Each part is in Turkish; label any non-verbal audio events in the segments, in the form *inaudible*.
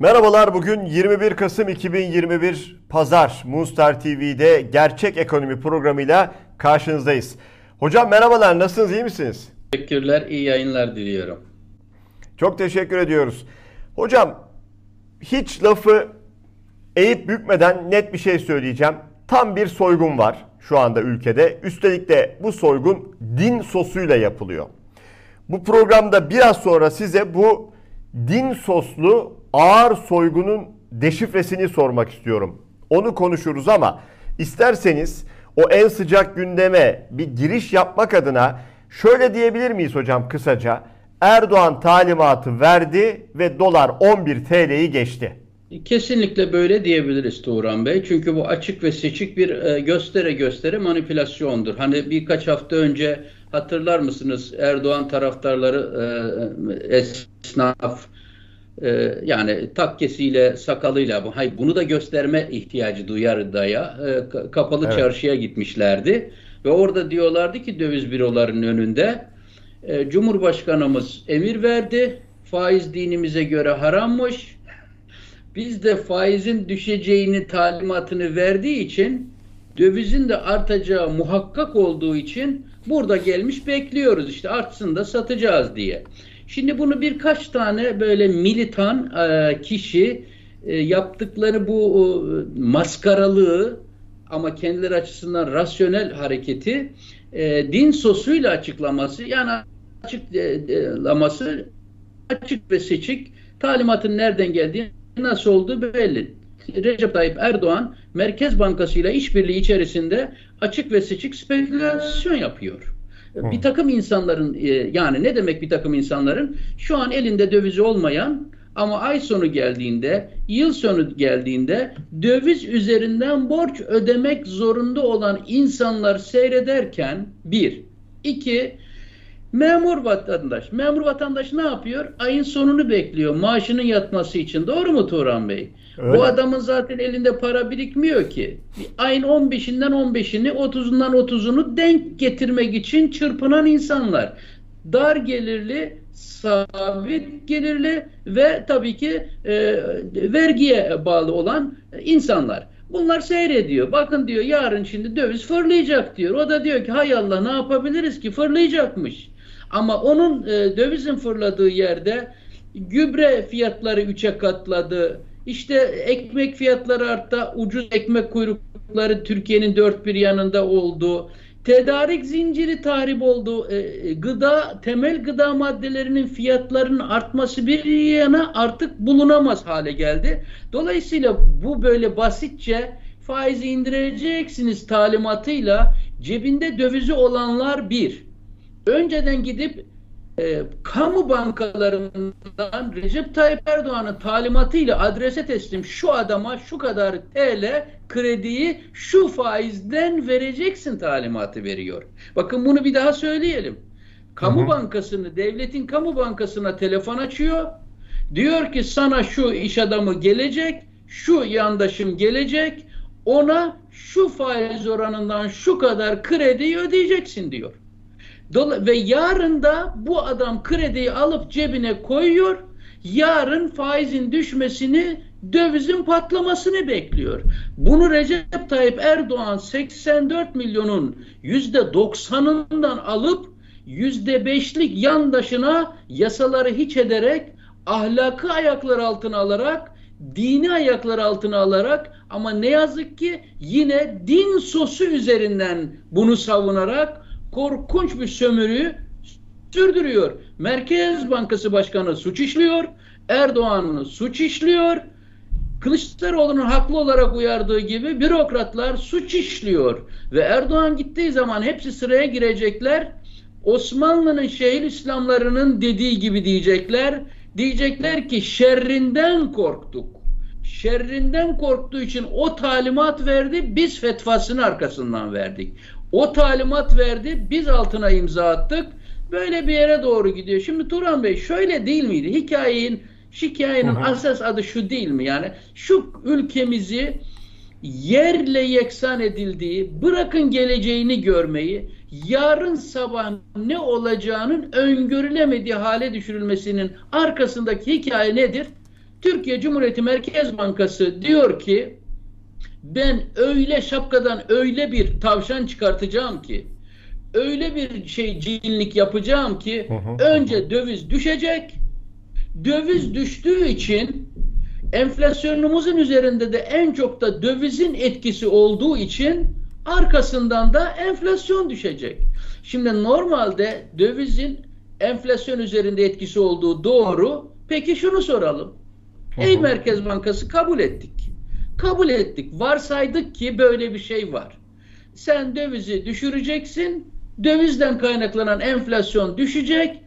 Merhabalar bugün 21 Kasım 2021 Pazar Moonstar TV'de Gerçek Ekonomi programıyla karşınızdayız. Hocam merhabalar nasılsınız iyi misiniz? Teşekkürler iyi yayınlar diliyorum. Çok teşekkür ediyoruz. Hocam hiç lafı eğip bükmeden net bir şey söyleyeceğim. Tam bir soygun var şu anda ülkede. Üstelik de bu soygun din sosuyla yapılıyor. Bu programda biraz sonra size bu din soslu ağır soygunun deşifresini sormak istiyorum. Onu konuşuruz ama isterseniz o en sıcak gündeme bir giriş yapmak adına şöyle diyebilir miyiz hocam kısaca? Erdoğan talimatı verdi ve dolar 11 TL'yi geçti. Kesinlikle böyle diyebiliriz Tuğran Bey. Çünkü bu açık ve seçik bir e, göstere göstere manipülasyondur. Hani birkaç hafta önce hatırlar mısınız Erdoğan taraftarları e, esnaf e, yani takkesiyle sakalıyla hayır bunu da gösterme ihtiyacı duyar daya kapalı evet. çarşıya gitmişlerdi ve orada diyorlardı ki döviz bürolarının önünde Cumhurbaşkanımız emir verdi faiz dinimize göre harammış biz de faizin düşeceğini talimatını verdiği için dövizin de artacağı muhakkak olduğu için burada gelmiş bekliyoruz işte artsın da satacağız diye. Şimdi bunu birkaç tane böyle militan e, kişi e, yaptıkları bu e, maskaralığı ama kendileri açısından rasyonel hareketi din sosuyla açıklaması yani açıklaması açık ve seçik talimatın nereden geldiğini nasıl olduğu belli. Recep Tayyip Erdoğan Merkez Bankası ile işbirliği içerisinde açık ve seçik spekülasyon yapıyor. Hmm. Bir takım insanların e, yani ne demek bir takım insanların şu an elinde dövizi olmayan ama ay sonu geldiğinde, yıl sonu geldiğinde döviz üzerinden borç ödemek zorunda olan insanlar seyrederken bir, iki, Memur vatandaş. Memur vatandaş ne yapıyor? Ayın sonunu bekliyor maaşının yatması için. Doğru mu Turan Bey? Öyle. Bu adamın zaten elinde para birikmiyor ki. Ayın 15'inden 15'ini, 30'undan 30'unu denk getirmek için çırpınan insanlar. Dar gelirli, sabit gelirli ve tabii ki e, vergiye bağlı olan insanlar. Bunlar seyrediyor. Bakın diyor yarın şimdi döviz fırlayacak diyor. O da diyor ki hay Allah ne yapabiliriz ki fırlayacakmış. Ama onun e, dövizin fırladığı yerde gübre fiyatları üçe katladı. İşte ekmek fiyatları arttı. Ucuz ekmek kuyrukları Türkiye'nin dört bir yanında oldu. Tedarik zinciri tahrip oldu. E, gıda, temel gıda maddelerinin fiyatlarının artması bir yana artık bulunamaz hale geldi. Dolayısıyla bu böyle basitçe faizi indireceksiniz talimatıyla cebinde dövizi olanlar bir önceden gidip e, kamu bankalarından Recep Tayyip Erdoğan'ın talimatıyla adrese teslim şu adama şu kadar TL krediyi şu faizden vereceksin talimatı veriyor. Bakın bunu bir daha söyleyelim. Kamu hı hı. bankasını, devletin kamu bankasına telefon açıyor. Diyor ki sana şu iş adamı gelecek, şu yandaşım gelecek, ona şu faiz oranından şu kadar krediyi ödeyeceksin diyor. Dola ve yarın da bu adam krediyi alıp cebine koyuyor. Yarın faizin düşmesini, dövizin patlamasını bekliyor. Bunu Recep Tayyip Erdoğan 84 milyonun yüzde 90'ından alıp yüzde beşlik yandaşına yasaları hiç ederek ahlakı ayaklar altına alarak dini ayaklar altına alarak ama ne yazık ki yine din sosu üzerinden bunu savunarak korkunç bir sömürüyü sürdürüyor. Merkez Bankası Başkanı suç işliyor. Erdoğan'ın suç işliyor. Kılıçdaroğlu'nun haklı olarak uyardığı gibi bürokratlar suç işliyor. Ve Erdoğan gittiği zaman hepsi sıraya girecekler. Osmanlı'nın şehir İslamlarının dediği gibi diyecekler. Diyecekler ki şerrinden korktuk. Şerrinden korktuğu için o talimat verdi. Biz fetvasını arkasından verdik. O talimat verdi. Biz altına imza attık. Böyle bir yere doğru gidiyor. Şimdi Turan Bey şöyle değil miydi? Hikayenin hı hı. asas adı şu değil mi? Yani şu ülkemizi yerle yeksan edildiği, bırakın geleceğini görmeyi, yarın sabah ne olacağının öngörülemediği hale düşürülmesinin arkasındaki hikaye nedir? Türkiye Cumhuriyeti Merkez Bankası diyor ki ben öyle şapkadan öyle bir tavşan çıkartacağım ki öyle bir şey cinlik yapacağım ki önce döviz düşecek döviz düştüğü için enflasyonumuzun üzerinde de en çok da dövizin etkisi olduğu için arkasından da enflasyon düşecek. Şimdi normalde dövizin enflasyon üzerinde etkisi olduğu doğru. Peki şunu soralım. Ey Merkez Bankası kabul ettik. Kabul ettik. Varsaydık ki böyle bir şey var. Sen dövizi düşüreceksin. Dövizden kaynaklanan enflasyon düşecek.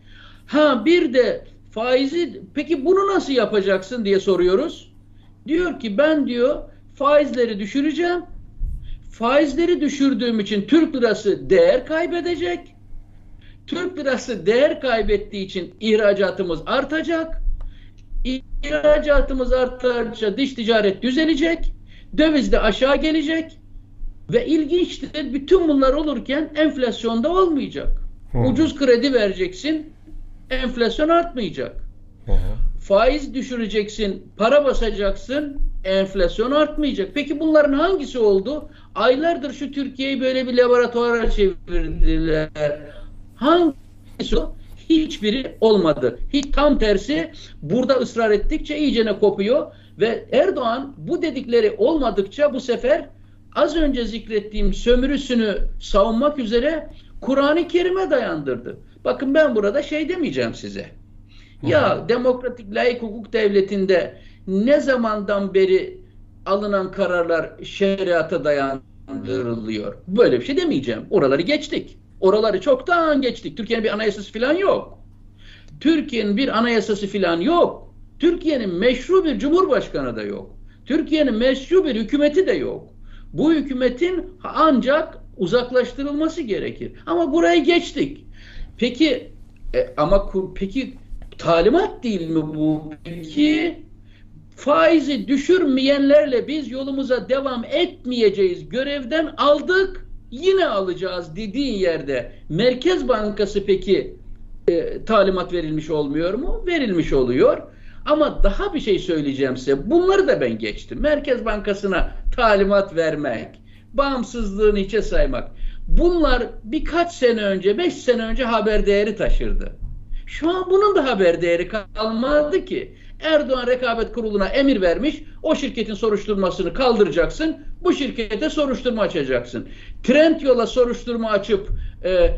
Ha bir de faizi peki bunu nasıl yapacaksın diye soruyoruz. Diyor ki ben diyor faizleri düşüreceğim. Faizleri düşürdüğüm için Türk lirası değer kaybedecek. Türk lirası değer kaybettiği için ihracatımız artacak. İhracatımız artarsa dış ticaret düzelecek. Döviz de aşağı gelecek. Ve ilginçtir bütün bunlar olurken enflasyonda olmayacak. Hı. Ucuz kredi vereceksin. Enflasyon artmayacak. Hı. Faiz düşüreceksin, para basacaksın, enflasyon artmayacak. Peki bunların hangisi oldu? Aylardır şu Türkiye'yi böyle bir laboratuvara çevirdiler. Hangisi o? Hiçbiri olmadı. Hiç tam tersi burada ısrar ettikçe iyicene kopuyor ve Erdoğan bu dedikleri olmadıkça bu sefer az önce zikrettiğim sömürüsünü savunmak üzere Kur'an-ı Kerim'e dayandırdı. Bakın ben burada şey demeyeceğim size. Ya demokratik layık hukuk devletinde ne zamandan beri alınan kararlar şeriata dayandırılıyor? Böyle bir şey demeyeceğim. Oraları geçtik. Oraları çoktan geçtik. Türkiye'nin bir anayasası falan yok. Türkiye'nin bir anayasası falan yok. Türkiye'nin meşru bir cumhurbaşkanı da yok. Türkiye'nin meşru bir hükümeti de yok. Bu hükümetin ancak uzaklaştırılması gerekir. Ama burayı geçtik. Peki e, ama peki talimat değil mi bu? Peki faizi düşürmeyenlerle biz yolumuza devam etmeyeceğiz. Görevden aldık, yine alacağız dediğin yerde Merkez Bankası peki e, talimat verilmiş olmuyor mu? Verilmiş oluyor. Ama daha bir şey söyleyeceğim size. Bunları da ben geçtim. Merkez Bankası'na talimat vermek, bağımsızlığını hiçe saymak. Bunlar birkaç sene önce, beş sene önce haber değeri taşırdı. Şu an bunun da haber değeri kalmadı ki. Erdoğan Rekabet Kurulu'na emir vermiş. O şirketin soruşturmasını kaldıracaksın. Bu şirkete soruşturma açacaksın. Trend yola soruşturma açıp e, e,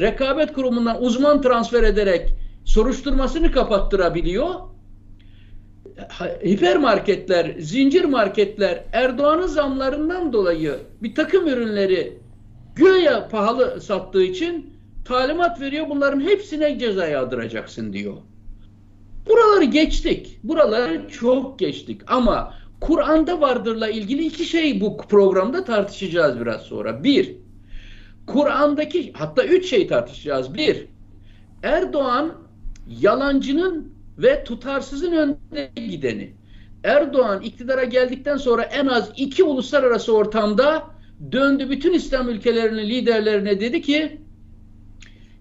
Rekabet Kurumu'ndan uzman transfer ederek soruşturmasını kapattırabiliyor. Hipermarketler, zincir marketler Erdoğan'ın zamlarından dolayı bir takım ürünleri güya pahalı sattığı için talimat veriyor. Bunların hepsine ceza yağdıracaksın diyor. Buraları geçtik. Buraları çok geçtik. Ama Kur'an'da vardırla ilgili iki şey bu programda tartışacağız biraz sonra. Bir, Kur'an'daki hatta üç şey tartışacağız. Bir, Erdoğan yalancının ve tutarsızın önde gideni. Erdoğan iktidara geldikten sonra en az iki uluslararası ortamda döndü bütün İslam ülkelerinin liderlerine dedi ki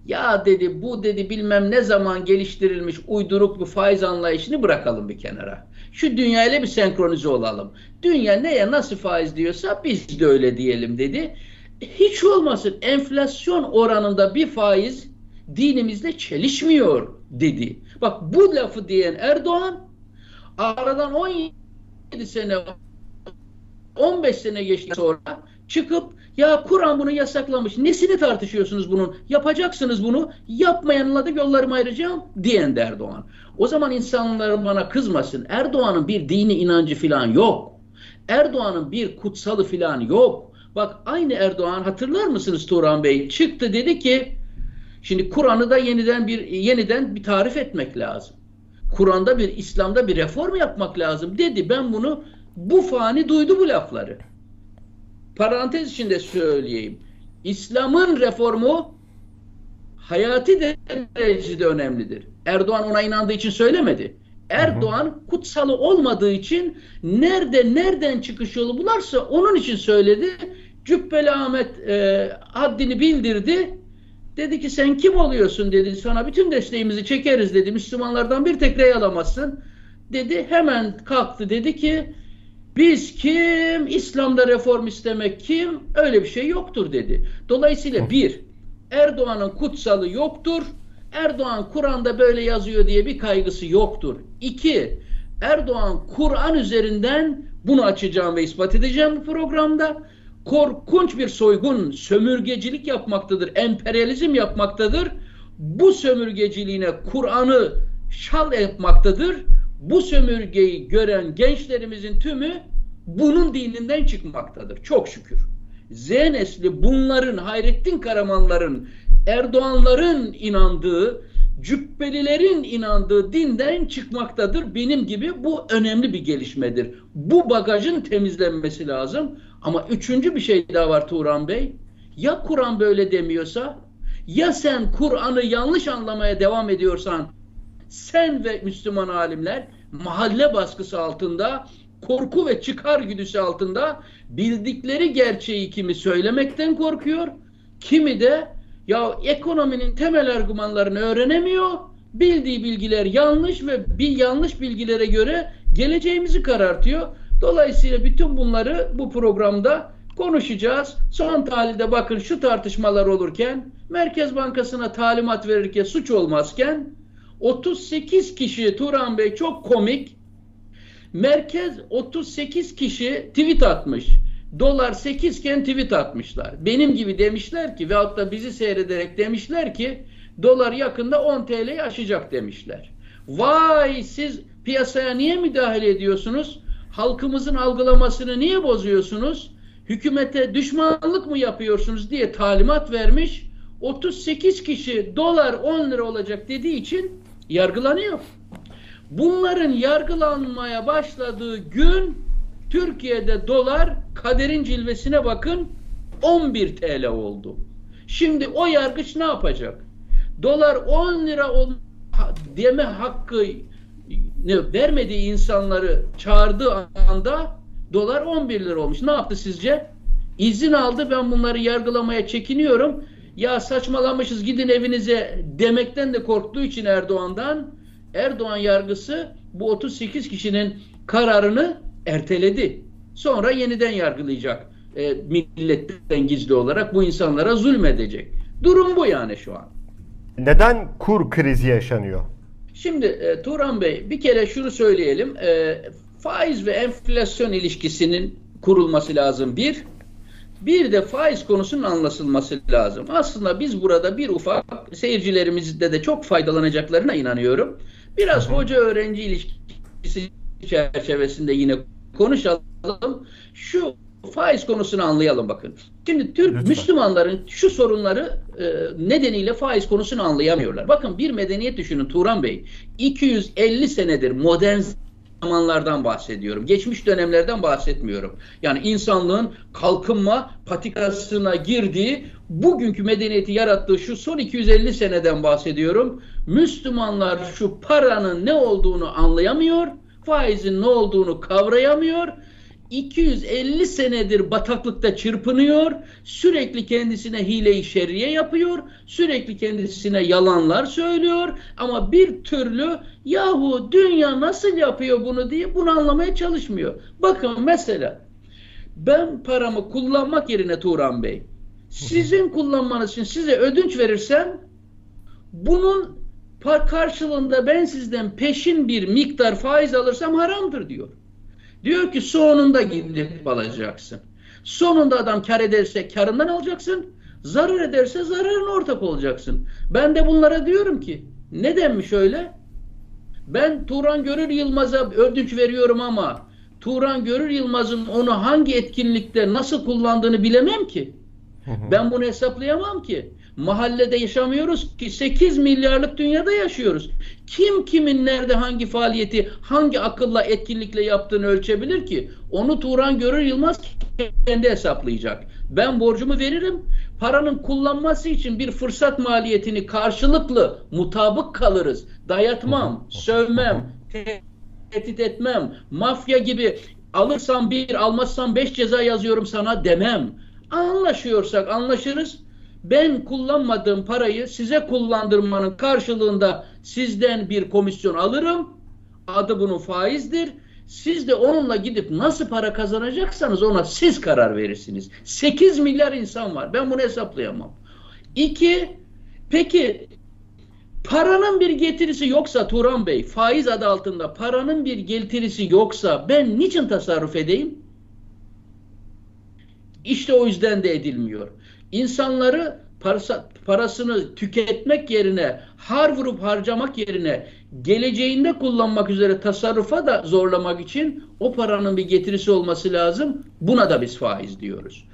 ya dedi bu dedi bilmem ne zaman geliştirilmiş uyduruk bir faiz anlayışını bırakalım bir kenara. Şu dünyayla bir senkronize olalım. Dünya neye nasıl faiz diyorsa biz de öyle diyelim dedi. Hiç olmasın enflasyon oranında bir faiz dinimizle çelişmiyor dedi. Bak bu lafı diyen Erdoğan aradan 17 sene 15 sene geçti sonra çıkıp ya Kur'an bunu yasaklamış. Nesini tartışıyorsunuz bunun? Yapacaksınız bunu. Yapmayanla da yollarımı ayıracağım diyen de Erdoğan. O zaman insanlar bana kızmasın. Erdoğan'ın bir dini inancı falan yok. Erdoğan'ın bir kutsalı falan yok. Bak aynı Erdoğan hatırlar mısınız Turan Bey? Çıktı dedi ki şimdi Kur'an'ı da yeniden bir yeniden bir tarif etmek lazım. Kur'an'da bir İslam'da bir reform yapmak lazım dedi. Ben bunu bu fani duydu bu lafları. Parantez içinde söyleyeyim. İslam'ın reformu hayati derecede önemlidir. Erdoğan ona inandığı için söylemedi. Erdoğan kutsalı olmadığı için nerede nereden çıkış yolu bularsa onun için söyledi. Cübbeli Ahmet e, haddini bildirdi. Dedi ki sen kim oluyorsun dedi. Sana bütün desteğimizi çekeriz dedi. Müslümanlardan bir tek rey alamazsın. dedi hemen kalktı dedi ki biz kim? İslam'da reform istemek kim? Öyle bir şey yoktur dedi. Dolayısıyla bir, Erdoğan'ın kutsalı yoktur. Erdoğan Kur'an'da böyle yazıyor diye bir kaygısı yoktur. İki, Erdoğan Kur'an üzerinden bunu açacağım ve ispat edeceğim bu programda. Korkunç bir soygun, sömürgecilik yapmaktadır, emperyalizm yapmaktadır. Bu sömürgeciliğine Kur'an'ı şal yapmaktadır. Bu sömürgeyi gören gençlerimizin tümü bunun dininden çıkmaktadır. Çok şükür. Z nesli bunların, Hayrettin Karamanların, Erdoğanların inandığı, cübbelilerin inandığı dinden çıkmaktadır. Benim gibi bu önemli bir gelişmedir. Bu bagajın temizlenmesi lazım. Ama üçüncü bir şey daha var Turan Bey. Ya Kur'an böyle demiyorsa, ya sen Kur'an'ı yanlış anlamaya devam ediyorsan, sen ve Müslüman alimler mahalle baskısı altında, korku ve çıkar güdüsü altında bildikleri gerçeği kimi söylemekten korkuyor, kimi de ya ekonominin temel argümanlarını öğrenemiyor, bildiği bilgiler yanlış ve bir yanlış bilgilere göre geleceğimizi karartıyor. Dolayısıyla bütün bunları bu programda konuşacağız. Son tahlilde bakın şu tartışmalar olurken Merkez Bankası'na talimat verirken suç olmazken 38 kişi Turan Bey çok komik merkez 38 kişi tweet atmış. Dolar 8 iken tweet atmışlar. Benim gibi demişler ki veyahut da bizi seyrederek demişler ki dolar yakında 10 TL'yi aşacak demişler. Vay siz piyasaya niye müdahale ediyorsunuz? Halkımızın algılamasını niye bozuyorsunuz? Hükümete düşmanlık mı yapıyorsunuz diye talimat vermiş. 38 kişi dolar 10 lira olacak dediği için yargılanıyor. Bunların yargılanmaya başladığı gün Türkiye'de dolar kaderin cilvesine bakın 11 TL oldu. Şimdi o yargıç ne yapacak? Dolar 10 lira ol, deme hakkı vermediği insanları çağırdığı anda dolar 11 lira olmuş. Ne yaptı sizce? İzin aldı ben bunları yargılamaya çekiniyorum. Ya saçmalamışız gidin evinize demekten de korktuğu için Erdoğan'dan Erdoğan yargısı bu 38 kişinin kararını erteledi. Sonra yeniden yargılayacak e, milletten gizli olarak bu insanlara zulmedecek. Durum bu yani şu an. Neden kur krizi yaşanıyor? Şimdi e, Turan Bey bir kere şunu söyleyelim. E, faiz ve enflasyon ilişkisinin kurulması lazım bir. Bir de faiz konusunun anlaşılması lazım. Aslında biz burada bir ufak seyircilerimizde de çok faydalanacaklarına inanıyorum. Biraz hoca öğrenci ilişkisi çerçevesinde yine konuşalım. Şu faiz konusunu anlayalım bakın. Şimdi Türk Lütfen. Müslümanların şu sorunları e, nedeniyle faiz konusunu anlayamıyorlar. Bakın bir medeniyet düşünün Turan Bey. 250 senedir modern zamanlardan bahsediyorum. Geçmiş dönemlerden bahsetmiyorum. Yani insanlığın kalkınma patikasına girdiği, bugünkü medeniyeti yarattığı şu son 250 seneden bahsediyorum. Müslümanlar şu paranın ne olduğunu anlayamıyor, faizin ne olduğunu kavrayamıyor 250 senedir bataklıkta çırpınıyor, sürekli kendisine hile-i şerriye yapıyor, sürekli kendisine yalanlar söylüyor ama bir türlü yahu dünya nasıl yapıyor bunu diye bunu anlamaya çalışmıyor. Bakın mesela ben paramı kullanmak yerine Turan Bey, sizin *laughs* kullanmanız için size ödünç verirsem bunun karşılığında ben sizden peşin bir miktar faiz alırsam haramdır diyor. Diyor ki sonunda gidip alacaksın. Sonunda adam kar ederse karından alacaksın. Zarar ederse zararın ortak olacaksın. Ben de bunlara diyorum ki neden mi şöyle? Ben Turan Görür Yılmaz'a ödünç veriyorum ama Turan Görür Yılmaz'ın onu hangi etkinlikte nasıl kullandığını bilemem ki. Ben bunu hesaplayamam ki. Mahallede yaşamıyoruz ki 8 milyarlık dünyada yaşıyoruz. Kim kimin nerede hangi faaliyeti hangi akılla etkinlikle yaptığını ölçebilir ki? Onu Turan Görür Yılmaz kendi hesaplayacak. Ben borcumu veririm. Paranın kullanması için bir fırsat maliyetini karşılıklı mutabık kalırız. Dayatmam, sövmem, tehdit etmem. Mafya gibi alırsam bir, almazsam beş ceza yazıyorum sana demem. Anlaşıyorsak anlaşırız ben kullanmadığım parayı size kullandırmanın karşılığında sizden bir komisyon alırım. adı bunun faizdir. Siz de onunla gidip nasıl para kazanacaksanız ona siz karar verirsiniz. 8 milyar insan var. Ben bunu hesaplayamam. İki, peki paranın bir getirisi yoksa Turan Bey, faiz adı altında paranın bir getirisi yoksa ben niçin tasarruf edeyim? İşte o yüzden de edilmiyor. İnsanları parası, parasını tüketmek yerine, har vurup harcamak yerine geleceğinde kullanmak üzere tasarrufa da zorlamak için o paranın bir getirisi olması lazım. Buna da biz faiz diyoruz.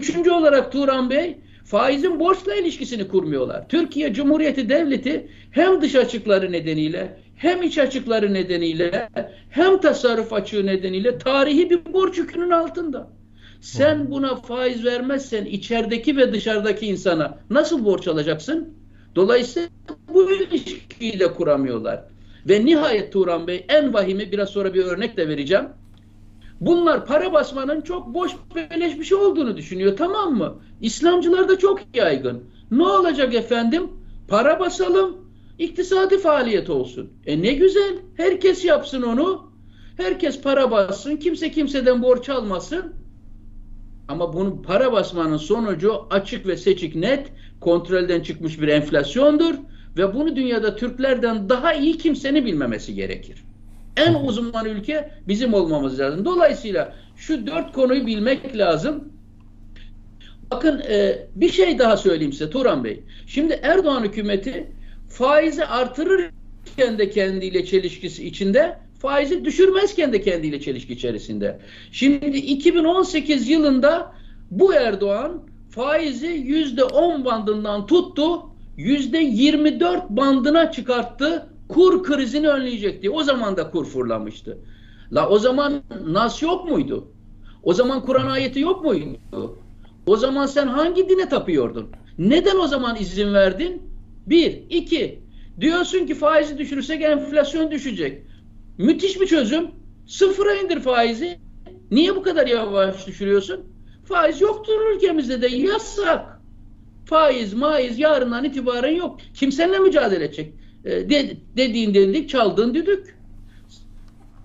Üçüncü olarak Turan Bey, faizin borçla ilişkisini kurmuyorlar. Türkiye Cumhuriyeti Devleti hem dış açıkları nedeniyle hem iç açıkları nedeniyle hem tasarruf açığı nedeniyle tarihi bir borç yükünün altında. Sen buna faiz vermezsen içerideki ve dışarıdaki insana nasıl borç alacaksın? Dolayısıyla bu ilişkiyi de kuramıyorlar. Ve nihayet Turan Bey en vahimi biraz sonra bir örnek de vereceğim. Bunlar para basmanın çok boş beleş bir şey olduğunu düşünüyor tamam mı? İslamcılar da çok yaygın. Ne olacak efendim? Para basalım, iktisadi faaliyet olsun. E ne güzel, herkes yapsın onu. Herkes para bassın, kimse kimseden borç almasın. Ama bunun para basmanın sonucu açık ve seçik net, kontrolden çıkmış bir enflasyondur ve bunu dünyada Türklerden daha iyi kimsenin bilmemesi gerekir. En uzman ülke bizim olmamız lazım. Dolayısıyla şu dört konuyu bilmek lazım. Bakın e, bir şey daha söyleyeyim size Turan Bey. Şimdi Erdoğan hükümeti faizi artırırken de kendiyle çelişkisi içinde, faizi düşürmezken de kendiyle çelişki içerisinde. Şimdi 2018 yılında bu Erdoğan faizi yüzde on bandından tuttu, yüzde 24 bandına çıkarttı kur krizini önleyecek diye. O zaman da kur fırlamıştı. La o zaman nas yok muydu? O zaman Kur'an ayeti yok muydu? O zaman sen hangi dine tapıyordun? Neden o zaman izin verdin? Bir. iki. Diyorsun ki faizi düşürürsek enflasyon düşecek. Müthiş bir çözüm. Sıfıra indir faizi. Niye bu kadar yavaş düşürüyorsun? Faiz yoktur ülkemizde de yasak. Faiz, maiz yarından itibaren yok. Kim seninle mücadele edecek? E, de, dediğin dedik, çaldığın düdük.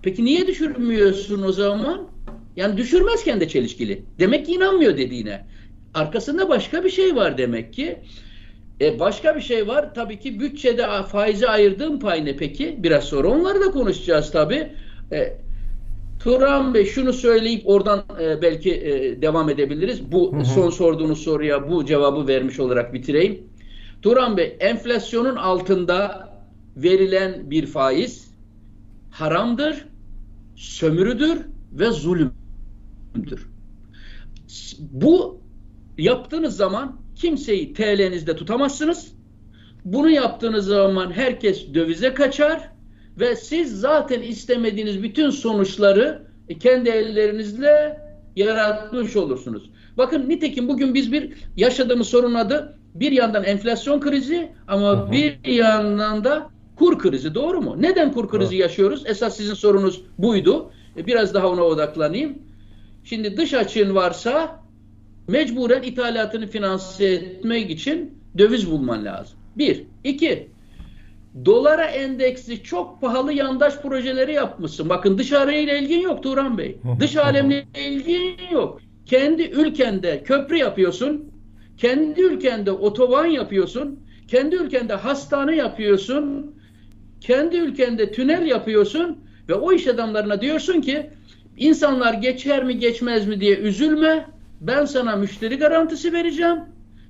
Peki niye düşürmüyorsun o zaman? Yani düşürmezken de çelişkili. Demek ki inanmıyor dediğine. Arkasında başka bir şey var demek ki. E başka bir şey var. Tabii ki bütçede faizi ayırdığım pay ne peki? Biraz sonra onları da konuşacağız tabii. E, Turan Bey şunu söyleyip oradan e, belki e, devam edebiliriz. Bu hı hı. son sorduğunuz soruya bu cevabı vermiş olarak bitireyim. Turan Bey enflasyonun altında verilen bir faiz haramdır, sömürüdür ve zulümdür. Bu yaptığınız zaman kimseyi TL'nizde tutamazsınız. Bunu yaptığınız zaman herkes dövize kaçar ve siz zaten istemediğiniz bütün sonuçları kendi ellerinizle yaratmış olursunuz. Bakın nitekim bugün biz bir yaşadığımız sorun adı bir yandan enflasyon krizi ama hı hı. bir yandan da kur krizi doğru mu? Neden kur krizi hı. yaşıyoruz? Esas sizin sorunuz buydu. E, biraz daha ona odaklanayım. Şimdi dış açığın varsa mecburen ithalatını finanse etmek için döviz bulman lazım. Bir. iki. Dolara endeksli çok pahalı yandaş projeleri yapmışsın. Bakın dışarıyla ilgin yok Turan Bey. *laughs* Dış alemle ilgin yok. Kendi ülkende köprü yapıyorsun. Kendi ülkende otoban yapıyorsun. Kendi ülkende hastane yapıyorsun. Kendi ülkende tünel yapıyorsun ve o iş adamlarına diyorsun ki insanlar geçer mi geçmez mi diye üzülme. Ben sana müşteri garantisi vereceğim.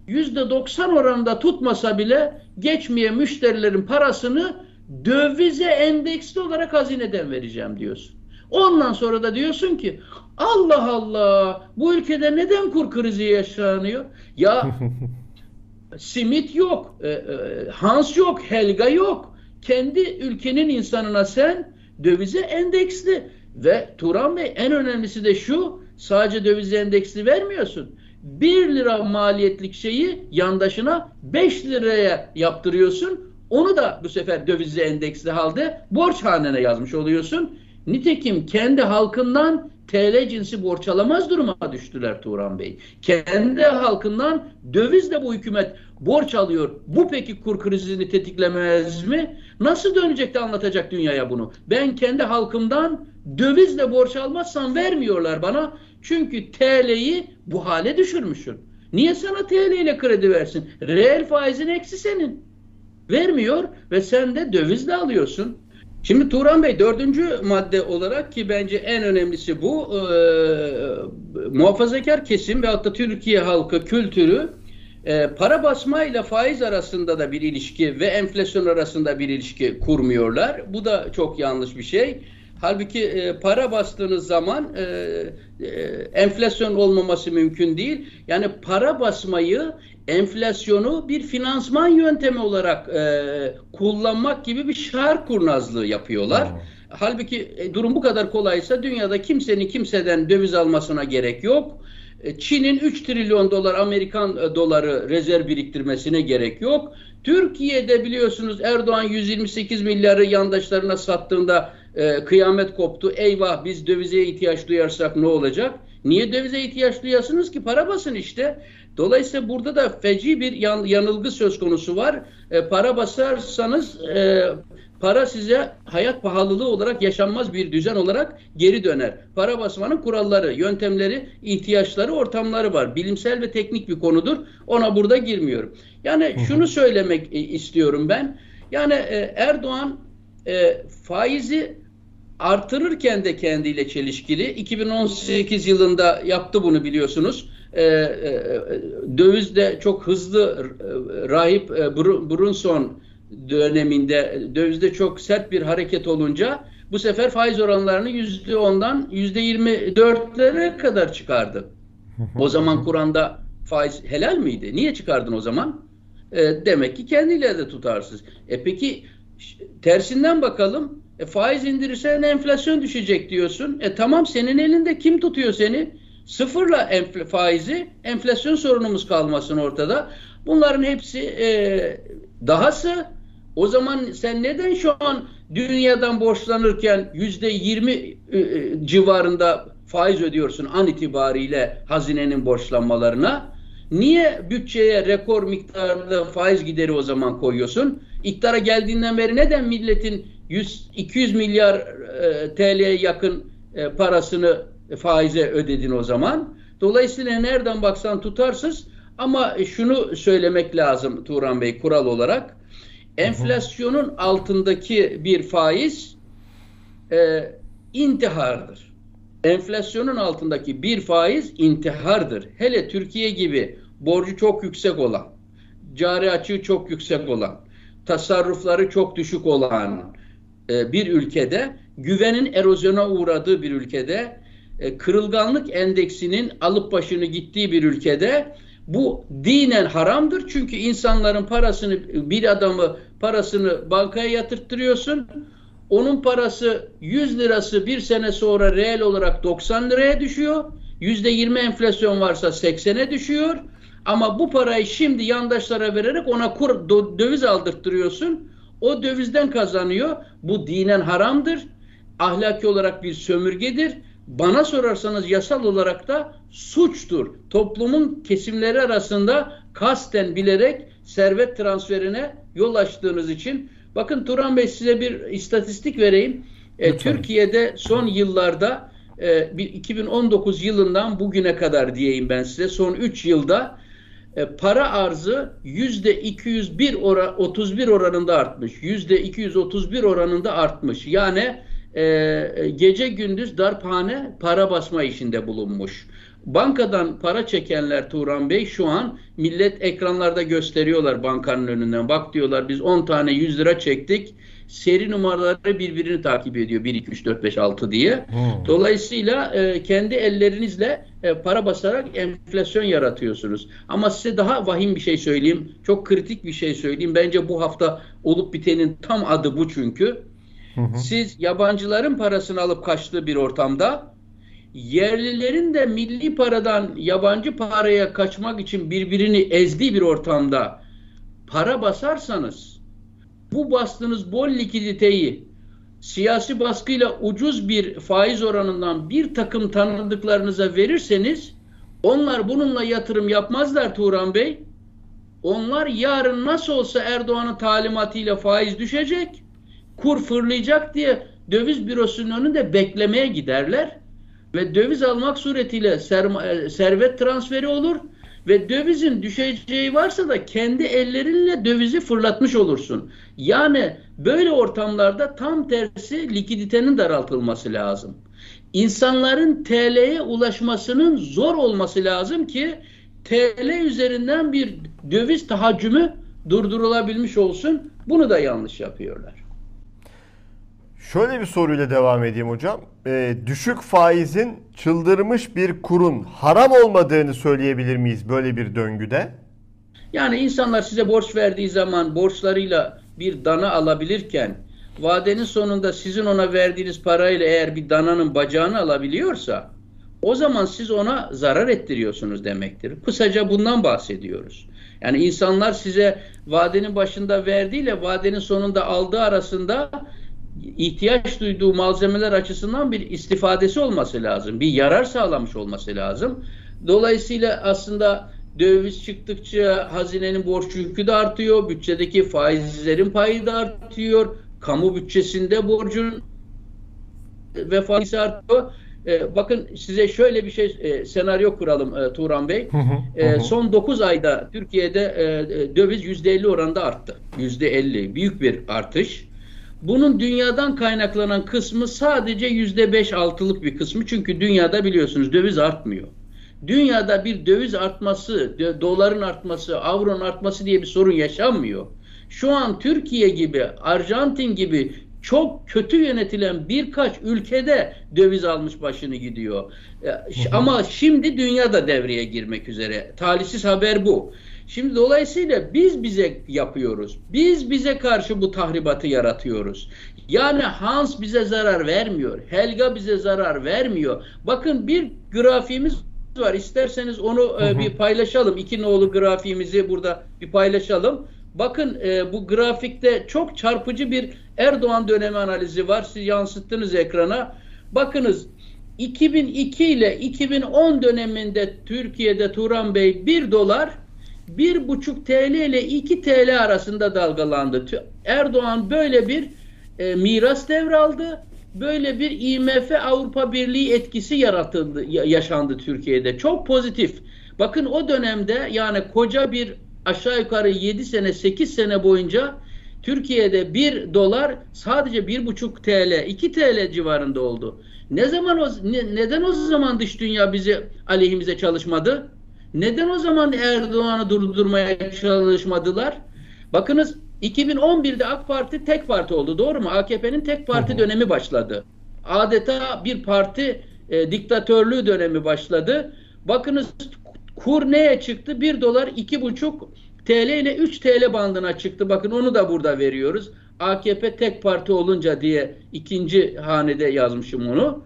Yüzde doksan oranında tutmasa bile geçmeye müşterilerin parasını dövize endeksli olarak hazineden vereceğim diyorsun. Ondan sonra da diyorsun ki Allah Allah bu ülkede neden kur krizi yaşanıyor? Ya *laughs* simit yok, e, e, Hans yok, Helga yok. Kendi ülkenin insanına sen dövize endeksli ve Turan Bey en önemlisi de şu sadece dövize endeksli vermiyorsun. 1 lira maliyetlik şeyi yandaşına 5 liraya yaptırıyorsun. Onu da bu sefer dövize endeksli halde borç hanene yazmış oluyorsun. Nitekim kendi halkından TL cinsi borç alamaz duruma düştüler Turan Bey. Kendi halkından dövizle bu hükümet borç alıyor. Bu peki kur krizini tetiklemez mi? Nasıl dönecek de anlatacak dünyaya bunu? Ben kendi halkımdan dövizle borç almazsam vermiyorlar bana. Çünkü TL'yi bu hale düşürmüşsün. Niye sana TL ile kredi versin? Reel faizin eksi senin. Vermiyor ve sen de dövizle alıyorsun. Şimdi Turan Bey dördüncü madde olarak ki bence en önemlisi bu e, muhafazakar kesim ve hatta Türkiye halkı kültürü e, para basma ile faiz arasında da bir ilişki ve enflasyon arasında bir ilişki kurmuyorlar. Bu da çok yanlış bir şey. Halbuki e, para bastığınız zaman e, e, enflasyon olmaması mümkün değil. Yani para basmayı enflasyonu bir finansman yöntemi olarak e, kullanmak gibi bir şar kurnazlığı yapıyorlar. Hmm. Halbuki e, durum bu kadar kolaysa dünyada kimsenin kimseden döviz almasına gerek yok. E, Çin'in 3 trilyon dolar Amerikan e, doları rezerv biriktirmesine gerek yok. Türkiye'de biliyorsunuz Erdoğan 128 milyarı yandaşlarına sattığında e, kıyamet koptu. Eyvah biz dövize ihtiyaç duyarsak ne olacak? Niye dövize ihtiyaç duyasınız ki? Para basın işte. Dolayısıyla burada da feci bir yan, yanılgı söz konusu var. E, para basarsanız e, para size hayat pahalılığı olarak yaşanmaz bir düzen olarak geri döner. Para basmanın kuralları, yöntemleri, ihtiyaçları, ortamları var. Bilimsel ve teknik bir konudur. Ona burada girmiyorum. Yani şunu söylemek e, istiyorum ben. Yani e, Erdoğan e, faizi artırırken de kendiyle çelişkili. 2018 yılında yaptı bunu biliyorsunuz. Ee, e, dövizde çok hızlı e, rahip e, Brunson döneminde dövizde çok sert bir hareket olunca bu sefer faiz oranlarını yüzde ondan yüzde yirmi dörtlere kadar çıkardı. *laughs* O zaman Kur'an'da faiz helal miydi? Niye çıkardın o zaman? E, demek ki kendiyle de tutarsız. E peki tersinden bakalım. E, faiz indirirsen enflasyon düşecek diyorsun. E tamam senin elinde kim tutuyor seni? Sıfırla enfl faizi enflasyon sorunumuz kalmasın ortada. Bunların hepsi e, dahası o zaman sen neden şu an dünyadan borçlanırken yüzde yirmi e, e, civarında faiz ödüyorsun an itibariyle hazinenin borçlanmalarına? Niye bütçeye rekor miktarda faiz gideri o zaman koyuyorsun? İktidara geldiğinden beri neden milletin 100 200 milyar e, TL'ye yakın e, parasını faize ödedin o zaman? Dolayısıyla nereden baksan tutarsız ama şunu söylemek lazım Turan Bey kural olarak. Enflasyonun altındaki bir faiz e, intihardır. Enflasyonun altındaki bir faiz intihardır. Hele Türkiye gibi borcu çok yüksek olan, cari açığı çok yüksek olan, tasarrufları çok düşük olan e, bir ülkede, güvenin erozyona uğradığı bir ülkede, e, kırılganlık endeksinin alıp başını gittiği bir ülkede bu dinen haramdır. Çünkü insanların parasını, bir adamı parasını bankaya yatırttırıyorsun. Onun parası 100 lirası bir sene sonra reel olarak 90 liraya düşüyor. %20 enflasyon varsa 80'e düşüyor. Ama bu parayı şimdi yandaşlara vererek ona kur, döviz aldırttırıyorsun. O dövizden kazanıyor. Bu dinen haramdır. Ahlaki olarak bir sömürgedir. Bana sorarsanız yasal olarak da suçtur. Toplumun kesimleri arasında kasten bilerek servet transferine yol açtığınız için. Bakın Turan Bey size bir istatistik vereyim. E, Türkiye'de son yıllarda e, 2019 yılından bugüne kadar diyeyim ben size son 3 yılda e, para arzı yüzde 201 ora, 31 oranında artmış. Yüzde 231 oranında artmış. Yani e, gece gündüz darphane para basma işinde bulunmuş. Bankadan para çekenler Turan Bey şu an millet ekranlarda gösteriyorlar bankanın önünden. Bak diyorlar biz 10 tane 100 lira çektik. Seri numaraları birbirini takip ediyor. 1, 2, 3, 4, 5, 6 diye. Hmm. Dolayısıyla e, kendi ellerinizle e, para basarak enflasyon yaratıyorsunuz. Ama size daha vahim bir şey söyleyeyim. Çok kritik bir şey söyleyeyim. Bence bu hafta olup bitenin tam adı bu çünkü. Siz yabancıların parasını alıp kaçtığı bir ortamda yerlilerin de milli paradan yabancı paraya kaçmak için birbirini ezdiği bir ortamda para basarsanız bu bastığınız bol likiditeyi siyasi baskıyla ucuz bir faiz oranından bir takım tanıdıklarınıza verirseniz onlar bununla yatırım yapmazlar Turan Bey. Onlar yarın nasıl olsa Erdoğan'ın talimatıyla faiz düşecek kur fırlayacak diye döviz bürosunun önünde beklemeye giderler ve döviz almak suretiyle e, servet transferi olur ve dövizin düşeceği varsa da kendi ellerinle dövizi fırlatmış olursun. Yani böyle ortamlarda tam tersi likiditenin daraltılması lazım. İnsanların TL'ye ulaşmasının zor olması lazım ki TL üzerinden bir döviz tahaccümü durdurulabilmiş olsun. Bunu da yanlış yapıyorlar. Şöyle bir soruyla devam edeyim hocam. Ee, düşük faizin çıldırmış bir kurun haram olmadığını söyleyebilir miyiz böyle bir döngüde? Yani insanlar size borç verdiği zaman borçlarıyla bir dana alabilirken vadenin sonunda sizin ona verdiğiniz parayla eğer bir dananın bacağını alabiliyorsa o zaman siz ona zarar ettiriyorsunuz demektir. Kısaca bundan bahsediyoruz. Yani insanlar size vadenin başında verdiğiyle vadenin sonunda aldığı arasında ihtiyaç duyduğu malzemeler açısından bir istifadesi olması lazım. Bir yarar sağlamış olması lazım. Dolayısıyla aslında döviz çıktıkça hazinenin borç yükü de artıyor. Bütçedeki faizlerin payı da artıyor. Kamu bütçesinde borcun ve faizi artıyor. Ee, bakın size şöyle bir şey e, senaryo kuralım e, Turan Bey. Hı hı, e, Son 9 ayda Türkiye'de e, e, döviz %50 oranda arttı. %50 büyük bir artış. Bunun dünyadan kaynaklanan kısmı sadece yüzde beş altılık bir kısmı. Çünkü dünyada biliyorsunuz döviz artmıyor. Dünyada bir döviz artması, doların artması, avronun artması diye bir sorun yaşanmıyor. Şu an Türkiye gibi, Arjantin gibi çok kötü yönetilen birkaç ülkede döviz almış başını gidiyor. Ama şimdi dünya da devreye girmek üzere. Talihsiz haber bu. Şimdi dolayısıyla biz bize yapıyoruz. Biz bize karşı bu tahribatı yaratıyoruz. Yani Hans bize zarar vermiyor. Helga bize zarar vermiyor. Bakın bir grafiğimiz var. İsterseniz onu e, bir paylaşalım. İki nolu grafiğimizi burada bir paylaşalım. Bakın e, bu grafikte çok çarpıcı bir Erdoğan dönemi analizi var. Siz yansıttınız ekrana. Bakınız 2002 ile 2010 döneminde Türkiye'de Turan Bey 1 dolar 1,5 TL ile 2 TL arasında dalgalandı. Erdoğan böyle bir e, miras devraldı. Böyle bir IMF Avrupa Birliği etkisi yaratıldı, yaşandı Türkiye'de. Çok pozitif. Bakın o dönemde yani koca bir aşağı yukarı 7 sene 8 sene boyunca Türkiye'de 1 dolar sadece 1,5 TL 2 TL civarında oldu. Ne zaman o ne, neden o zaman dış dünya bizi aleyhimize çalışmadı? Neden o zaman Erdoğan'ı durdurmaya çalışmadılar? Bakınız 2011'de AK Parti tek parti oldu doğru mu? AKP'nin tek parti hı hı. dönemi başladı. Adeta bir parti e, diktatörlüğü dönemi başladı. Bakınız kur neye çıktı? 1 dolar 2,5 TL ile 3 TL bandına çıktı. Bakın onu da burada veriyoruz. AKP tek parti olunca diye ikinci hanede yazmışım onu.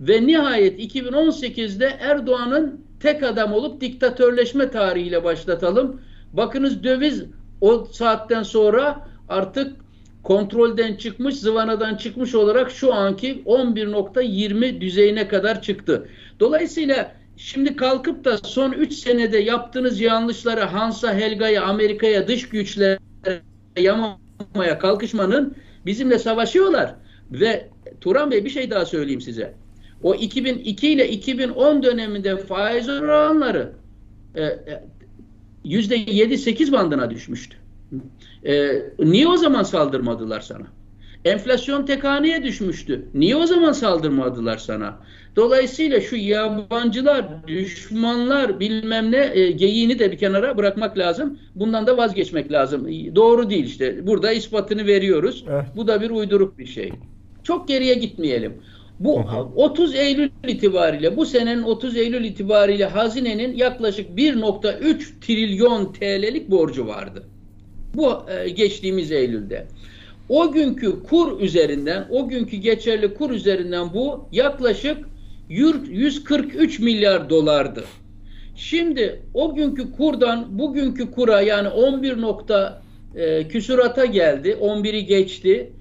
Ve nihayet 2018'de Erdoğan'ın tek adam olup diktatörleşme tarihiyle başlatalım. Bakınız döviz o saatten sonra artık kontrolden çıkmış, zıvanadan çıkmış olarak şu anki 11.20 düzeyine kadar çıktı. Dolayısıyla şimdi kalkıp da son 3 senede yaptığınız yanlışları Hansa, Helga'ya, Amerika'ya, dış güçlere yamamaya kalkışmanın bizimle savaşıyorlar. Ve Turan Bey bir şey daha söyleyeyim size. O 2002 ile 2010 döneminde faiz oranları e, e, yüzde 7-8 bandına düşmüştü. E, niye o zaman saldırmadılar sana? Enflasyon tek haneye düşmüştü. Niye o zaman saldırmadılar sana? Dolayısıyla şu yabancılar, düşmanlar bilmem ne e, geyiğini de bir kenara bırakmak lazım. Bundan da vazgeçmek lazım. Doğru değil işte. Burada ispatını veriyoruz. Evet. Bu da bir uyduruk bir şey. Çok geriye gitmeyelim. Bu hı. 30 Eylül itibariyle bu senenin 30 Eylül itibariyle hazinenin yaklaşık 1.3 trilyon TL'lik borcu vardı. Bu e, geçtiğimiz Eylül'de. O günkü kur üzerinden, o günkü geçerli kur üzerinden bu yaklaşık 143 milyar dolardı. Şimdi o günkü kurdan bugünkü kura yani 11 nokta e, küsurata geldi. 11'i geçti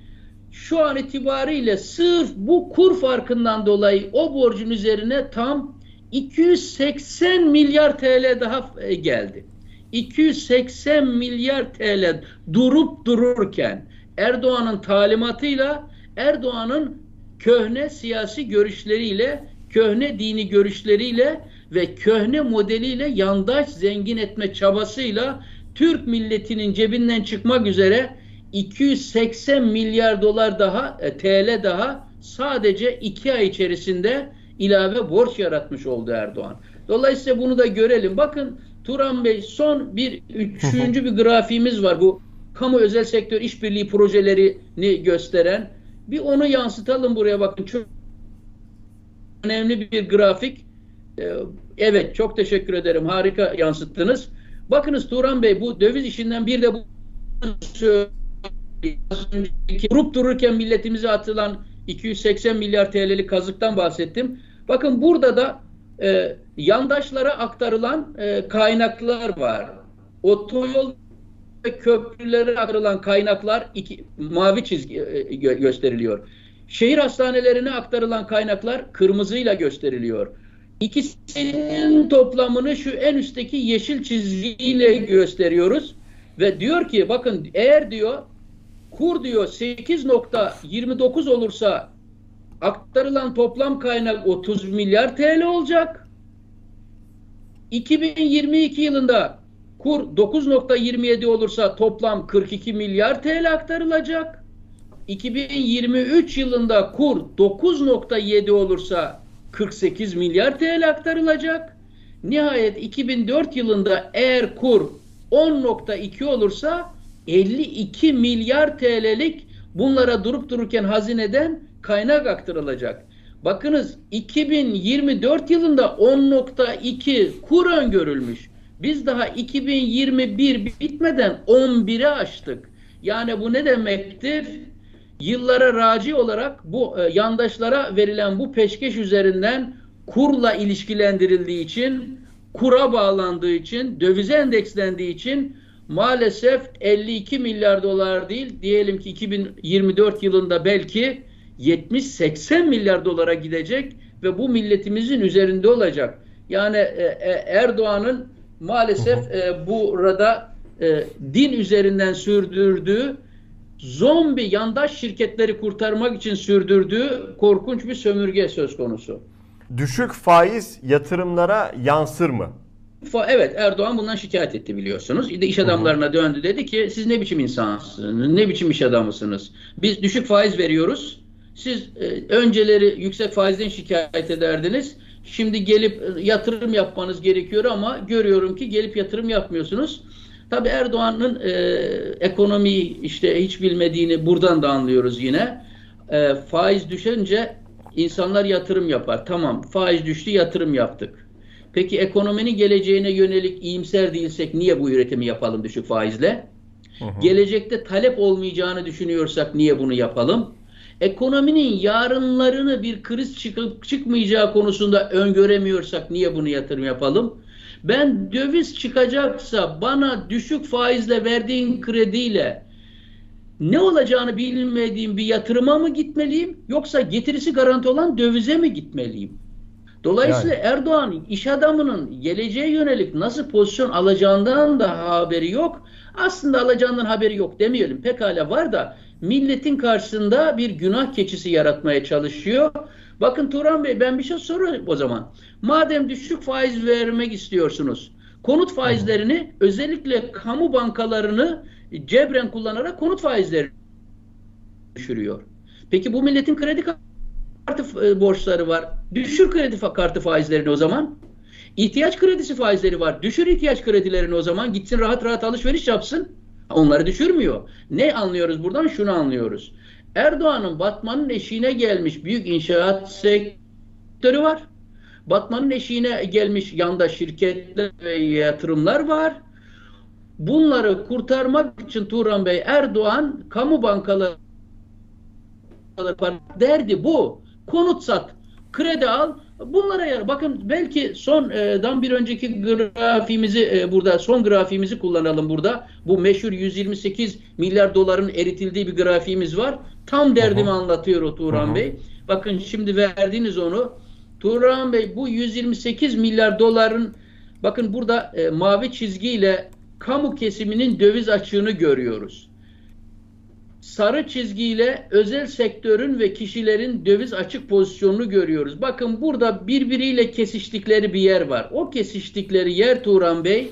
şu an itibariyle sırf bu kur farkından dolayı o borcun üzerine tam 280 milyar TL daha e, geldi. 280 milyar TL durup dururken Erdoğan'ın talimatıyla Erdoğan'ın köhne siyasi görüşleriyle, köhne dini görüşleriyle ve köhne modeliyle yandaş zengin etme çabasıyla Türk milletinin cebinden çıkmak üzere 280 milyar dolar daha e, TL daha sadece iki ay içerisinde ilave borç yaratmış oldu Erdoğan. Dolayısıyla bunu da görelim. Bakın Turan Bey son bir üçüncü bir grafiğimiz var. Bu kamu özel sektör işbirliği projelerini gösteren. Bir onu yansıtalım buraya bakın. Çok önemli bir grafik. Ee, evet çok teşekkür ederim. Harika yansıttınız. Bakınız Turan Bey bu döviz işinden bir de bu durup dururken milletimize atılan 280 milyar TL'lik kazıktan bahsettim. Bakın burada da e, yandaşlara aktarılan e, kaynaklar var. Otoyol ve köprülere aktarılan kaynaklar iki, mavi çizgi e, gö gösteriliyor. Şehir hastanelerine aktarılan kaynaklar kırmızıyla gösteriliyor. İkisinin toplamını şu en üstteki yeşil çizgiyle gösteriyoruz. Ve diyor ki bakın eğer diyor kur diyor 8.29 olursa aktarılan toplam kaynak 30 milyar TL olacak. 2022 yılında kur 9.27 olursa toplam 42 milyar TL aktarılacak. 2023 yılında kur 9.7 olursa 48 milyar TL aktarılacak. Nihayet 2004 yılında eğer kur 10.2 olursa 52 milyar TL'lik bunlara durup dururken hazineden kaynak aktarılacak. Bakınız 2024 yılında 10.2 kur öngörülmüş. Biz daha 2021 bitmeden 11'e açtık. Yani bu ne demektir? Yıllara raci olarak bu e, yandaşlara verilen bu peşkeş üzerinden kurla ilişkilendirildiği için, kura bağlandığı için, dövize endekslendiği için maalesef 52 milyar dolar değil, diyelim ki 2024 yılında belki 70-80 milyar dolara gidecek ve bu milletimizin üzerinde olacak. Yani e, e, Erdoğan'ın maalesef e, burada e, din üzerinden sürdürdüğü zombi yandaş şirketleri kurtarmak için sürdürdüğü korkunç bir sömürge söz konusu. Düşük faiz yatırımlara yansır mı? Evet Erdoğan bundan şikayet etti biliyorsunuz. De iş adamlarına döndü dedi ki siz ne biçim insansınız, ne biçim iş adamısınız? Biz düşük faiz veriyoruz. Siz e, önceleri yüksek faizden şikayet ederdiniz. Şimdi gelip e, yatırım yapmanız gerekiyor ama görüyorum ki gelip yatırım yapmıyorsunuz. Tabi Erdoğan'ın e, ekonomiyi işte hiç bilmediğini buradan da anlıyoruz yine. E, faiz düşünce insanlar yatırım yapar. Tamam faiz düştü yatırım yaptık. Peki ekonominin geleceğine yönelik iyimser değilsek niye bu üretimi yapalım düşük faizle? Hı hı. Gelecekte talep olmayacağını düşünüyorsak niye bunu yapalım? Ekonominin yarınlarını bir kriz çıkıp çıkmayacağı konusunda öngöremiyorsak niye bunu yatırım yapalım? Ben döviz çıkacaksa bana düşük faizle verdiğin krediyle ne olacağını bilmediğim bir yatırıma mı gitmeliyim yoksa getirisi garanti olan dövize mi gitmeliyim? Dolayısıyla yani. Erdoğan iş adamının geleceğe yönelik nasıl pozisyon alacağından da haberi yok. Aslında alacağından haberi yok demeyelim. Pekala var da milletin karşısında bir günah keçisi yaratmaya çalışıyor. Bakın Turan Bey ben bir şey soruyorum o zaman. Madem düşük faiz vermek istiyorsunuz, konut faizlerini özellikle kamu bankalarını cebren kullanarak konut faizleri düşürüyor. Peki bu milletin kredi kartı e, borçları var. Düşür kredi kartı faizlerini o zaman. İhtiyaç kredisi faizleri var. Düşür ihtiyaç kredilerini o zaman. Gitsin rahat rahat alışveriş yapsın. Onları düşürmüyor. Ne anlıyoruz buradan? Şunu anlıyoruz. Erdoğan'ın Batman'ın eşiğine gelmiş büyük inşaat sektörü var. Batman'ın eşiğine gelmiş yanda şirketler ve yatırımlar var. Bunları kurtarmak için Turan Bey Erdoğan kamu bankaları derdi bu. Konut sat, kredi al, Bunlara yer. Bakın belki sondan bir önceki grafiğimizi e, burada son grafiğimizi kullanalım burada. Bu meşhur 128 milyar doların eritildiği bir grafiğimiz var. Tam derdimi Aha. anlatıyor o Turan Aha. Bey. Bakın şimdi verdiğiniz onu. Turan Bey bu 128 milyar doların bakın burada e, mavi çizgiyle kamu kesiminin döviz açığını görüyoruz. Sarı çizgiyle özel sektörün ve kişilerin döviz açık pozisyonunu görüyoruz. Bakın burada birbiriyle kesiştikleri bir yer var. O kesiştikleri yer Turan Bey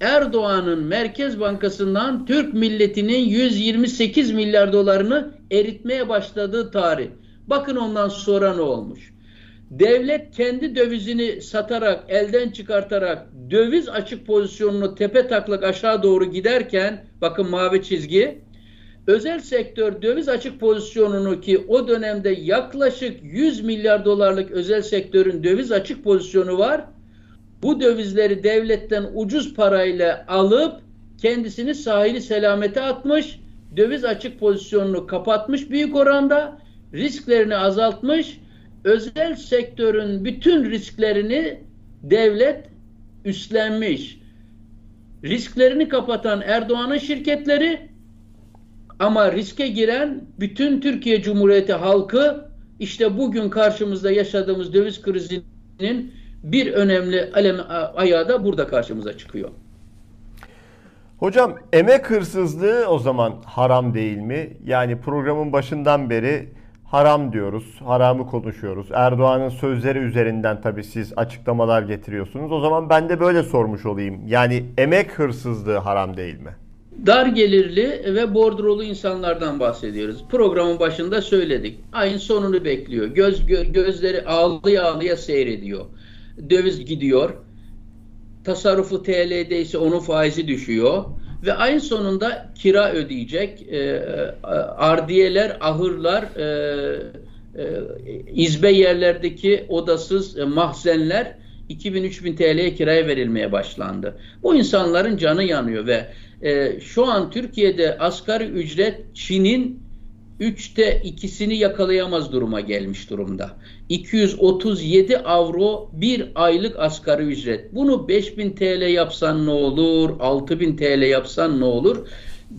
Erdoğan'ın Merkez Bankası'ndan Türk milletinin 128 milyar dolarını eritmeye başladığı tarih. Bakın ondan sonra ne olmuş? Devlet kendi dövizini satarak, elden çıkartarak döviz açık pozisyonunu tepe taklak aşağı doğru giderken, bakın mavi çizgi, özel sektör döviz açık pozisyonunu ki o dönemde yaklaşık 100 milyar dolarlık özel sektörün döviz açık pozisyonu var. Bu dövizleri devletten ucuz parayla alıp kendisini sahili selamete atmış, döviz açık pozisyonunu kapatmış büyük oranda, risklerini azaltmış, özel sektörün bütün risklerini devlet üstlenmiş. Risklerini kapatan Erdoğan'ın şirketleri ama riske giren bütün Türkiye Cumhuriyeti halkı işte bugün karşımızda yaşadığımız döviz krizinin bir önemli alem, ayağı da burada karşımıza çıkıyor. Hocam emek hırsızlığı o zaman haram değil mi? Yani programın başından beri haram diyoruz, haramı konuşuyoruz. Erdoğan'ın sözleri üzerinden tabii siz açıklamalar getiriyorsunuz. O zaman ben de böyle sormuş olayım. Yani emek hırsızlığı haram değil mi? Dar gelirli ve bordrolu insanlardan bahsediyoruz. Programın başında söyledik. Ayın sonunu bekliyor. Göz gö, gözleri ağlıya ağlıya seyrediyor. Döviz gidiyor. Tasarrufu TL'de ise onun faizi düşüyor ve ayın sonunda kira ödeyecek. E, ardiyeler, ahırlar, e, e, izbe yerlerdeki odasız e, mahzenler 2000-3000 TL'ye kiraya verilmeye başlandı. Bu insanların canı yanıyor ve e, şu an Türkiye'de asgari ücret Çin'in üçte ikisini yakalayamaz duruma gelmiş durumda. 237 avro bir aylık asgari ücret. Bunu 5000 TL yapsan ne olur, 6000 TL yapsan ne olur?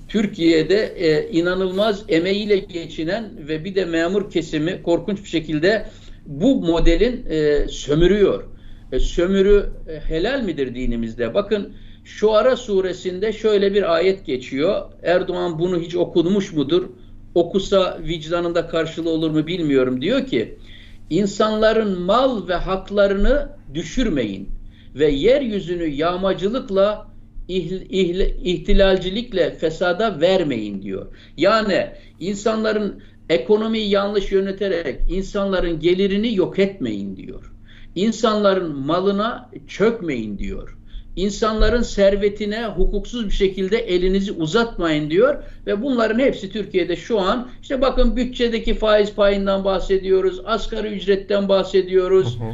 Türkiye'de e, inanılmaz emeğiyle geçinen ve bir de memur kesimi korkunç bir şekilde bu modelin e, sömürüyor. E, sömürü e, helal midir dinimizde? Bakın şu ara suresinde şöyle bir ayet geçiyor. Erdoğan bunu hiç okumuş mudur? Okusa vicdanında karşılığı olur mu bilmiyorum. Diyor ki insanların mal ve haklarını düşürmeyin ve yeryüzünü yağmacılıkla ihtilalcilikle fesada vermeyin diyor. Yani insanların ekonomiyi yanlış yöneterek insanların gelirini yok etmeyin diyor. İnsanların malına çökmeyin diyor insanların servetine hukuksuz bir şekilde elinizi uzatmayın diyor ve bunların hepsi Türkiye'de şu an işte bakın bütçedeki faiz payından bahsediyoruz, asgari ücretten bahsediyoruz. Hı hı.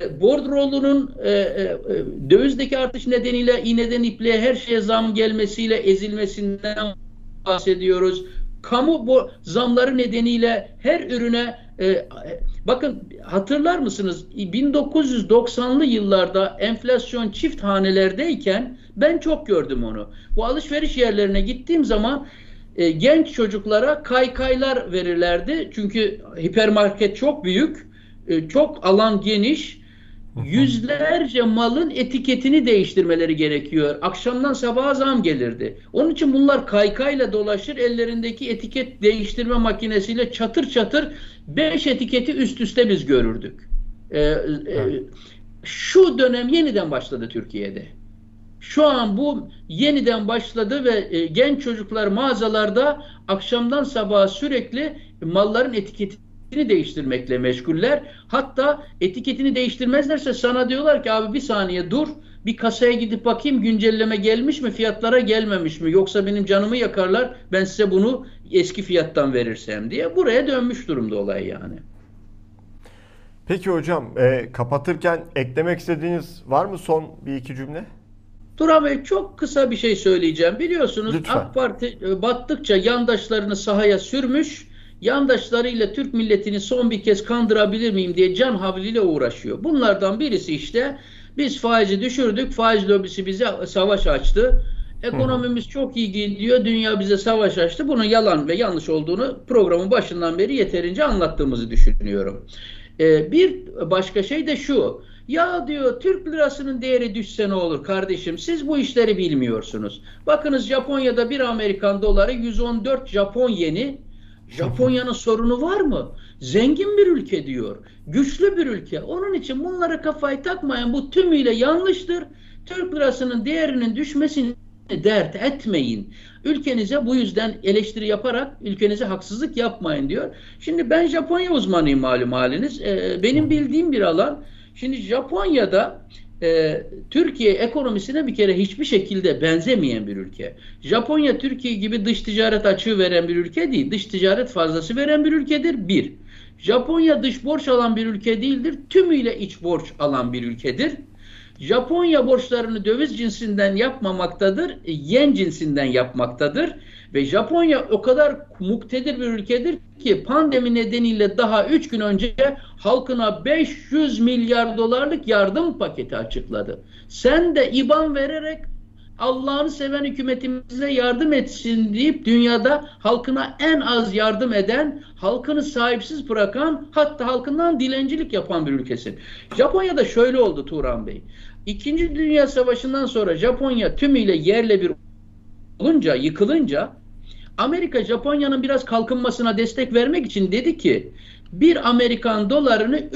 E, bordrolunun e, e, dövizdeki artış nedeniyle iğneden ipliğe her şeye zam gelmesiyle ezilmesinden bahsediyoruz. Kamu bu zamları nedeniyle her ürüne e, bakın hatırlar mısınız 1990'lı yıllarda enflasyon çift hanelerdeyken ben çok gördüm onu. Bu alışveriş yerlerine gittiğim zaman e, genç çocuklara kaykaylar verirlerdi. Çünkü hipermarket çok büyük, e, çok alan geniş yüzlerce malın etiketini değiştirmeleri gerekiyor. Akşamdan sabaha zam gelirdi. Onun için bunlar kaykayla dolaşır ellerindeki etiket değiştirme makinesiyle çatır çatır beş etiketi üst üste biz görürdük. Ee, e, şu dönem yeniden başladı Türkiye'de. Şu an bu yeniden başladı ve e, genç çocuklar mağazalarda akşamdan sabaha sürekli malların etiketi etiketini değiştirmekle meşguller. Hatta etiketini değiştirmezlerse sana diyorlar ki abi bir saniye dur bir kasaya gidip bakayım güncelleme gelmiş mi fiyatlara gelmemiş mi yoksa benim canımı yakarlar ben size bunu eski fiyattan verirsem diye buraya dönmüş durumda olay yani. Peki hocam e, kapatırken eklemek istediğiniz var mı son bir iki cümle? Turan Bey çok kısa bir şey söyleyeceğim. Biliyorsunuz Lütfen. AK Parti e, battıkça yandaşlarını sahaya sürmüş yandaşlarıyla Türk milletini son bir kez kandırabilir miyim diye can havliyle uğraşıyor. Bunlardan birisi işte biz faizi düşürdük, faiz lobisi bize savaş açtı. Ekonomimiz çok iyi gidiyor, dünya bize savaş açtı. Bunun yalan ve yanlış olduğunu programın başından beri yeterince anlattığımızı düşünüyorum. Ee, bir başka şey de şu, Ya diyor Türk lirasının değeri düşse ne olur kardeşim? Siz bu işleri bilmiyorsunuz. Bakınız Japonya'da bir Amerikan doları 114 Japon yeni. Japonya'nın sorunu var mı? Zengin bir ülke diyor. Güçlü bir ülke. Onun için bunlara kafayı takmayan bu tümüyle yanlıştır. Türk lirasının değerinin düşmesini dert etmeyin. Ülkenize bu yüzden eleştiri yaparak ülkenize haksızlık yapmayın diyor. Şimdi ben Japonya uzmanıyım malum haliniz. Ee, benim bildiğim bir alan. Şimdi Japonya'da e, Türkiye ekonomisine bir kere hiçbir şekilde benzemeyen bir ülke. Japonya Türkiye gibi dış ticaret açığı veren bir ülke değil. Dış ticaret fazlası veren bir ülkedir. Bir. Japonya dış borç alan bir ülke değildir. Tümüyle iç borç alan bir ülkedir. Japonya borçlarını döviz cinsinden yapmamaktadır, yen cinsinden yapmaktadır. Ve Japonya o kadar muktedir bir ülkedir ki pandemi nedeniyle daha 3 gün önce halkına 500 milyar dolarlık yardım paketi açıkladı. Sen de IBAN vererek Allah'ını seven hükümetimize yardım etsin deyip dünyada halkına en az yardım eden, halkını sahipsiz bırakan, hatta halkından dilencilik yapan bir ülkesin. Japonya'da şöyle oldu Turan Bey. İkinci Dünya Savaşı'ndan sonra Japonya tümüyle yerle bir olunca, yıkılınca Amerika Japonya'nın biraz kalkınmasına destek vermek için dedi ki bir Amerikan dolarını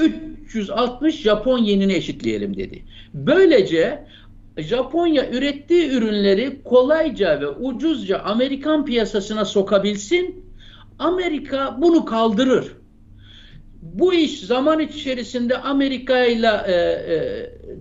360 Japon yenine eşitleyelim dedi. Böylece Japonya ürettiği ürünleri kolayca ve ucuzca Amerikan piyasasına sokabilsin. Amerika bunu kaldırır. Bu iş zaman içerisinde Amerika ile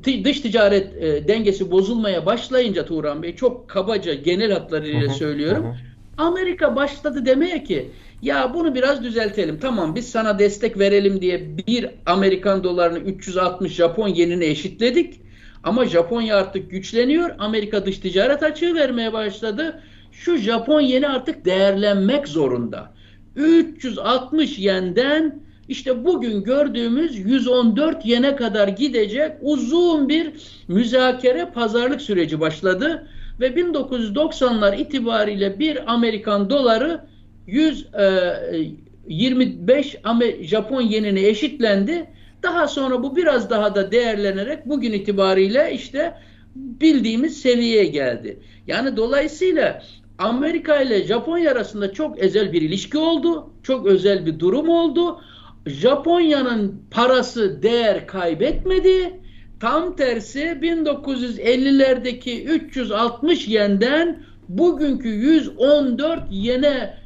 e, dış ticaret e, dengesi bozulmaya başlayınca Turan Bey çok kabaca genel hatlarıyla söylüyorum. Hı hı. Amerika başladı demeye ki ya bunu biraz düzeltelim. Tamam biz sana destek verelim diye bir Amerikan dolarını 360 Japon yenine eşitledik. Ama Japonya artık güçleniyor. Amerika dış ticaret açığı vermeye başladı. Şu Japon yeni artık değerlenmek zorunda. 360 yenden işte bugün gördüğümüz 114 yene kadar gidecek uzun bir müzakere pazarlık süreci başladı ve 1990'lar itibariyle bir Amerikan doları 125 e, Japon yenine eşitlendi daha sonra bu biraz daha da değerlenerek bugün itibariyle işte bildiğimiz seviyeye geldi. Yani dolayısıyla Amerika ile Japonya arasında çok özel bir ilişki oldu. Çok özel bir durum oldu. Japonya'nın parası değer kaybetmedi. Tam tersi 1950'lerdeki 360 yenden bugünkü 114 yene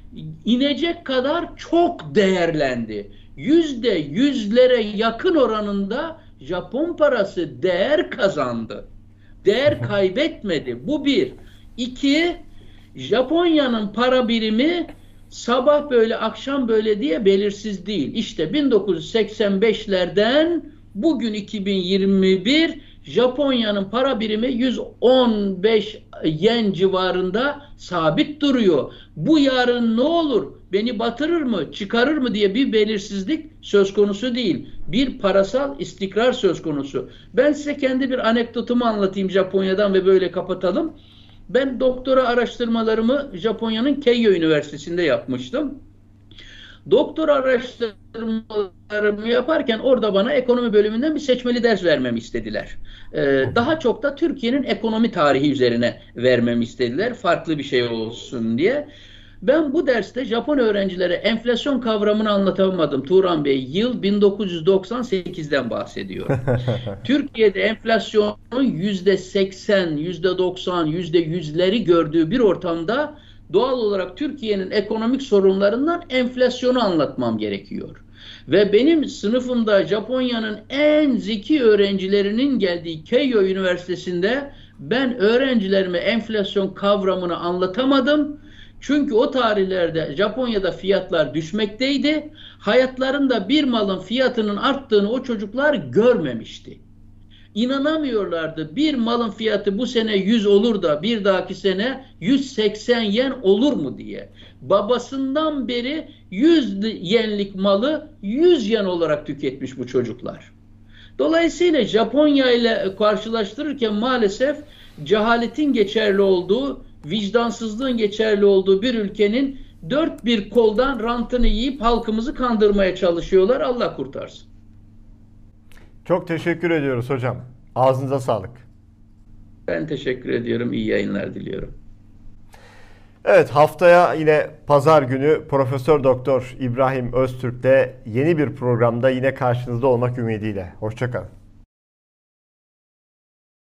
inecek kadar çok değerlendi yüzde yüzlere yakın oranında Japon parası değer kazandı. Değer kaybetmedi. Bu bir. İki, Japonya'nın para birimi sabah böyle akşam böyle diye belirsiz değil. İşte 1985'lerden bugün 2021 Japonya'nın para birimi 115 yen civarında sabit duruyor. Bu yarın ne olur? Beni batırır mı, çıkarır mı diye bir belirsizlik söz konusu değil. Bir parasal istikrar söz konusu. Ben size kendi bir anekdotumu anlatayım Japonya'dan ve böyle kapatalım. Ben doktora araştırmalarımı Japonya'nın Keio Üniversitesi'nde yapmıştım doktor araştırmalarımı yaparken orada bana ekonomi bölümünden bir seçmeli ders vermemi istediler. Ee, daha çok da Türkiye'nin ekonomi tarihi üzerine vermemi istediler. Farklı bir şey olsun diye. Ben bu derste Japon öğrencilere enflasyon kavramını anlatamadım Turan Bey. Yıl 1998'den bahsediyor. *laughs* Türkiye'de enflasyonun yüzde 80, yüzde 90, yüzde yüzleri gördüğü bir ortamda doğal olarak Türkiye'nin ekonomik sorunlarından enflasyonu anlatmam gerekiyor. Ve benim sınıfımda Japonya'nın en zeki öğrencilerinin geldiği Keio Üniversitesi'nde ben öğrencilerime enflasyon kavramını anlatamadım. Çünkü o tarihlerde Japonya'da fiyatlar düşmekteydi. Hayatlarında bir malın fiyatının arttığını o çocuklar görmemişti inanamıyorlardı. Bir malın fiyatı bu sene 100 olur da bir dahaki sene 180 yen olur mu diye. Babasından beri 100 yenlik malı 100 yen olarak tüketmiş bu çocuklar. Dolayısıyla Japonya ile karşılaştırırken maalesef cehaletin geçerli olduğu, vicdansızlığın geçerli olduğu bir ülkenin dört bir koldan rantını yiyip halkımızı kandırmaya çalışıyorlar. Allah kurtarsın. Çok teşekkür ediyoruz hocam. Ağzınıza sağlık. Ben teşekkür ediyorum. İyi yayınlar diliyorum. Evet haftaya yine pazar günü Profesör Doktor İbrahim Öztürk'le yeni bir programda yine karşınızda olmak ümidiyle. Hoşçakalın.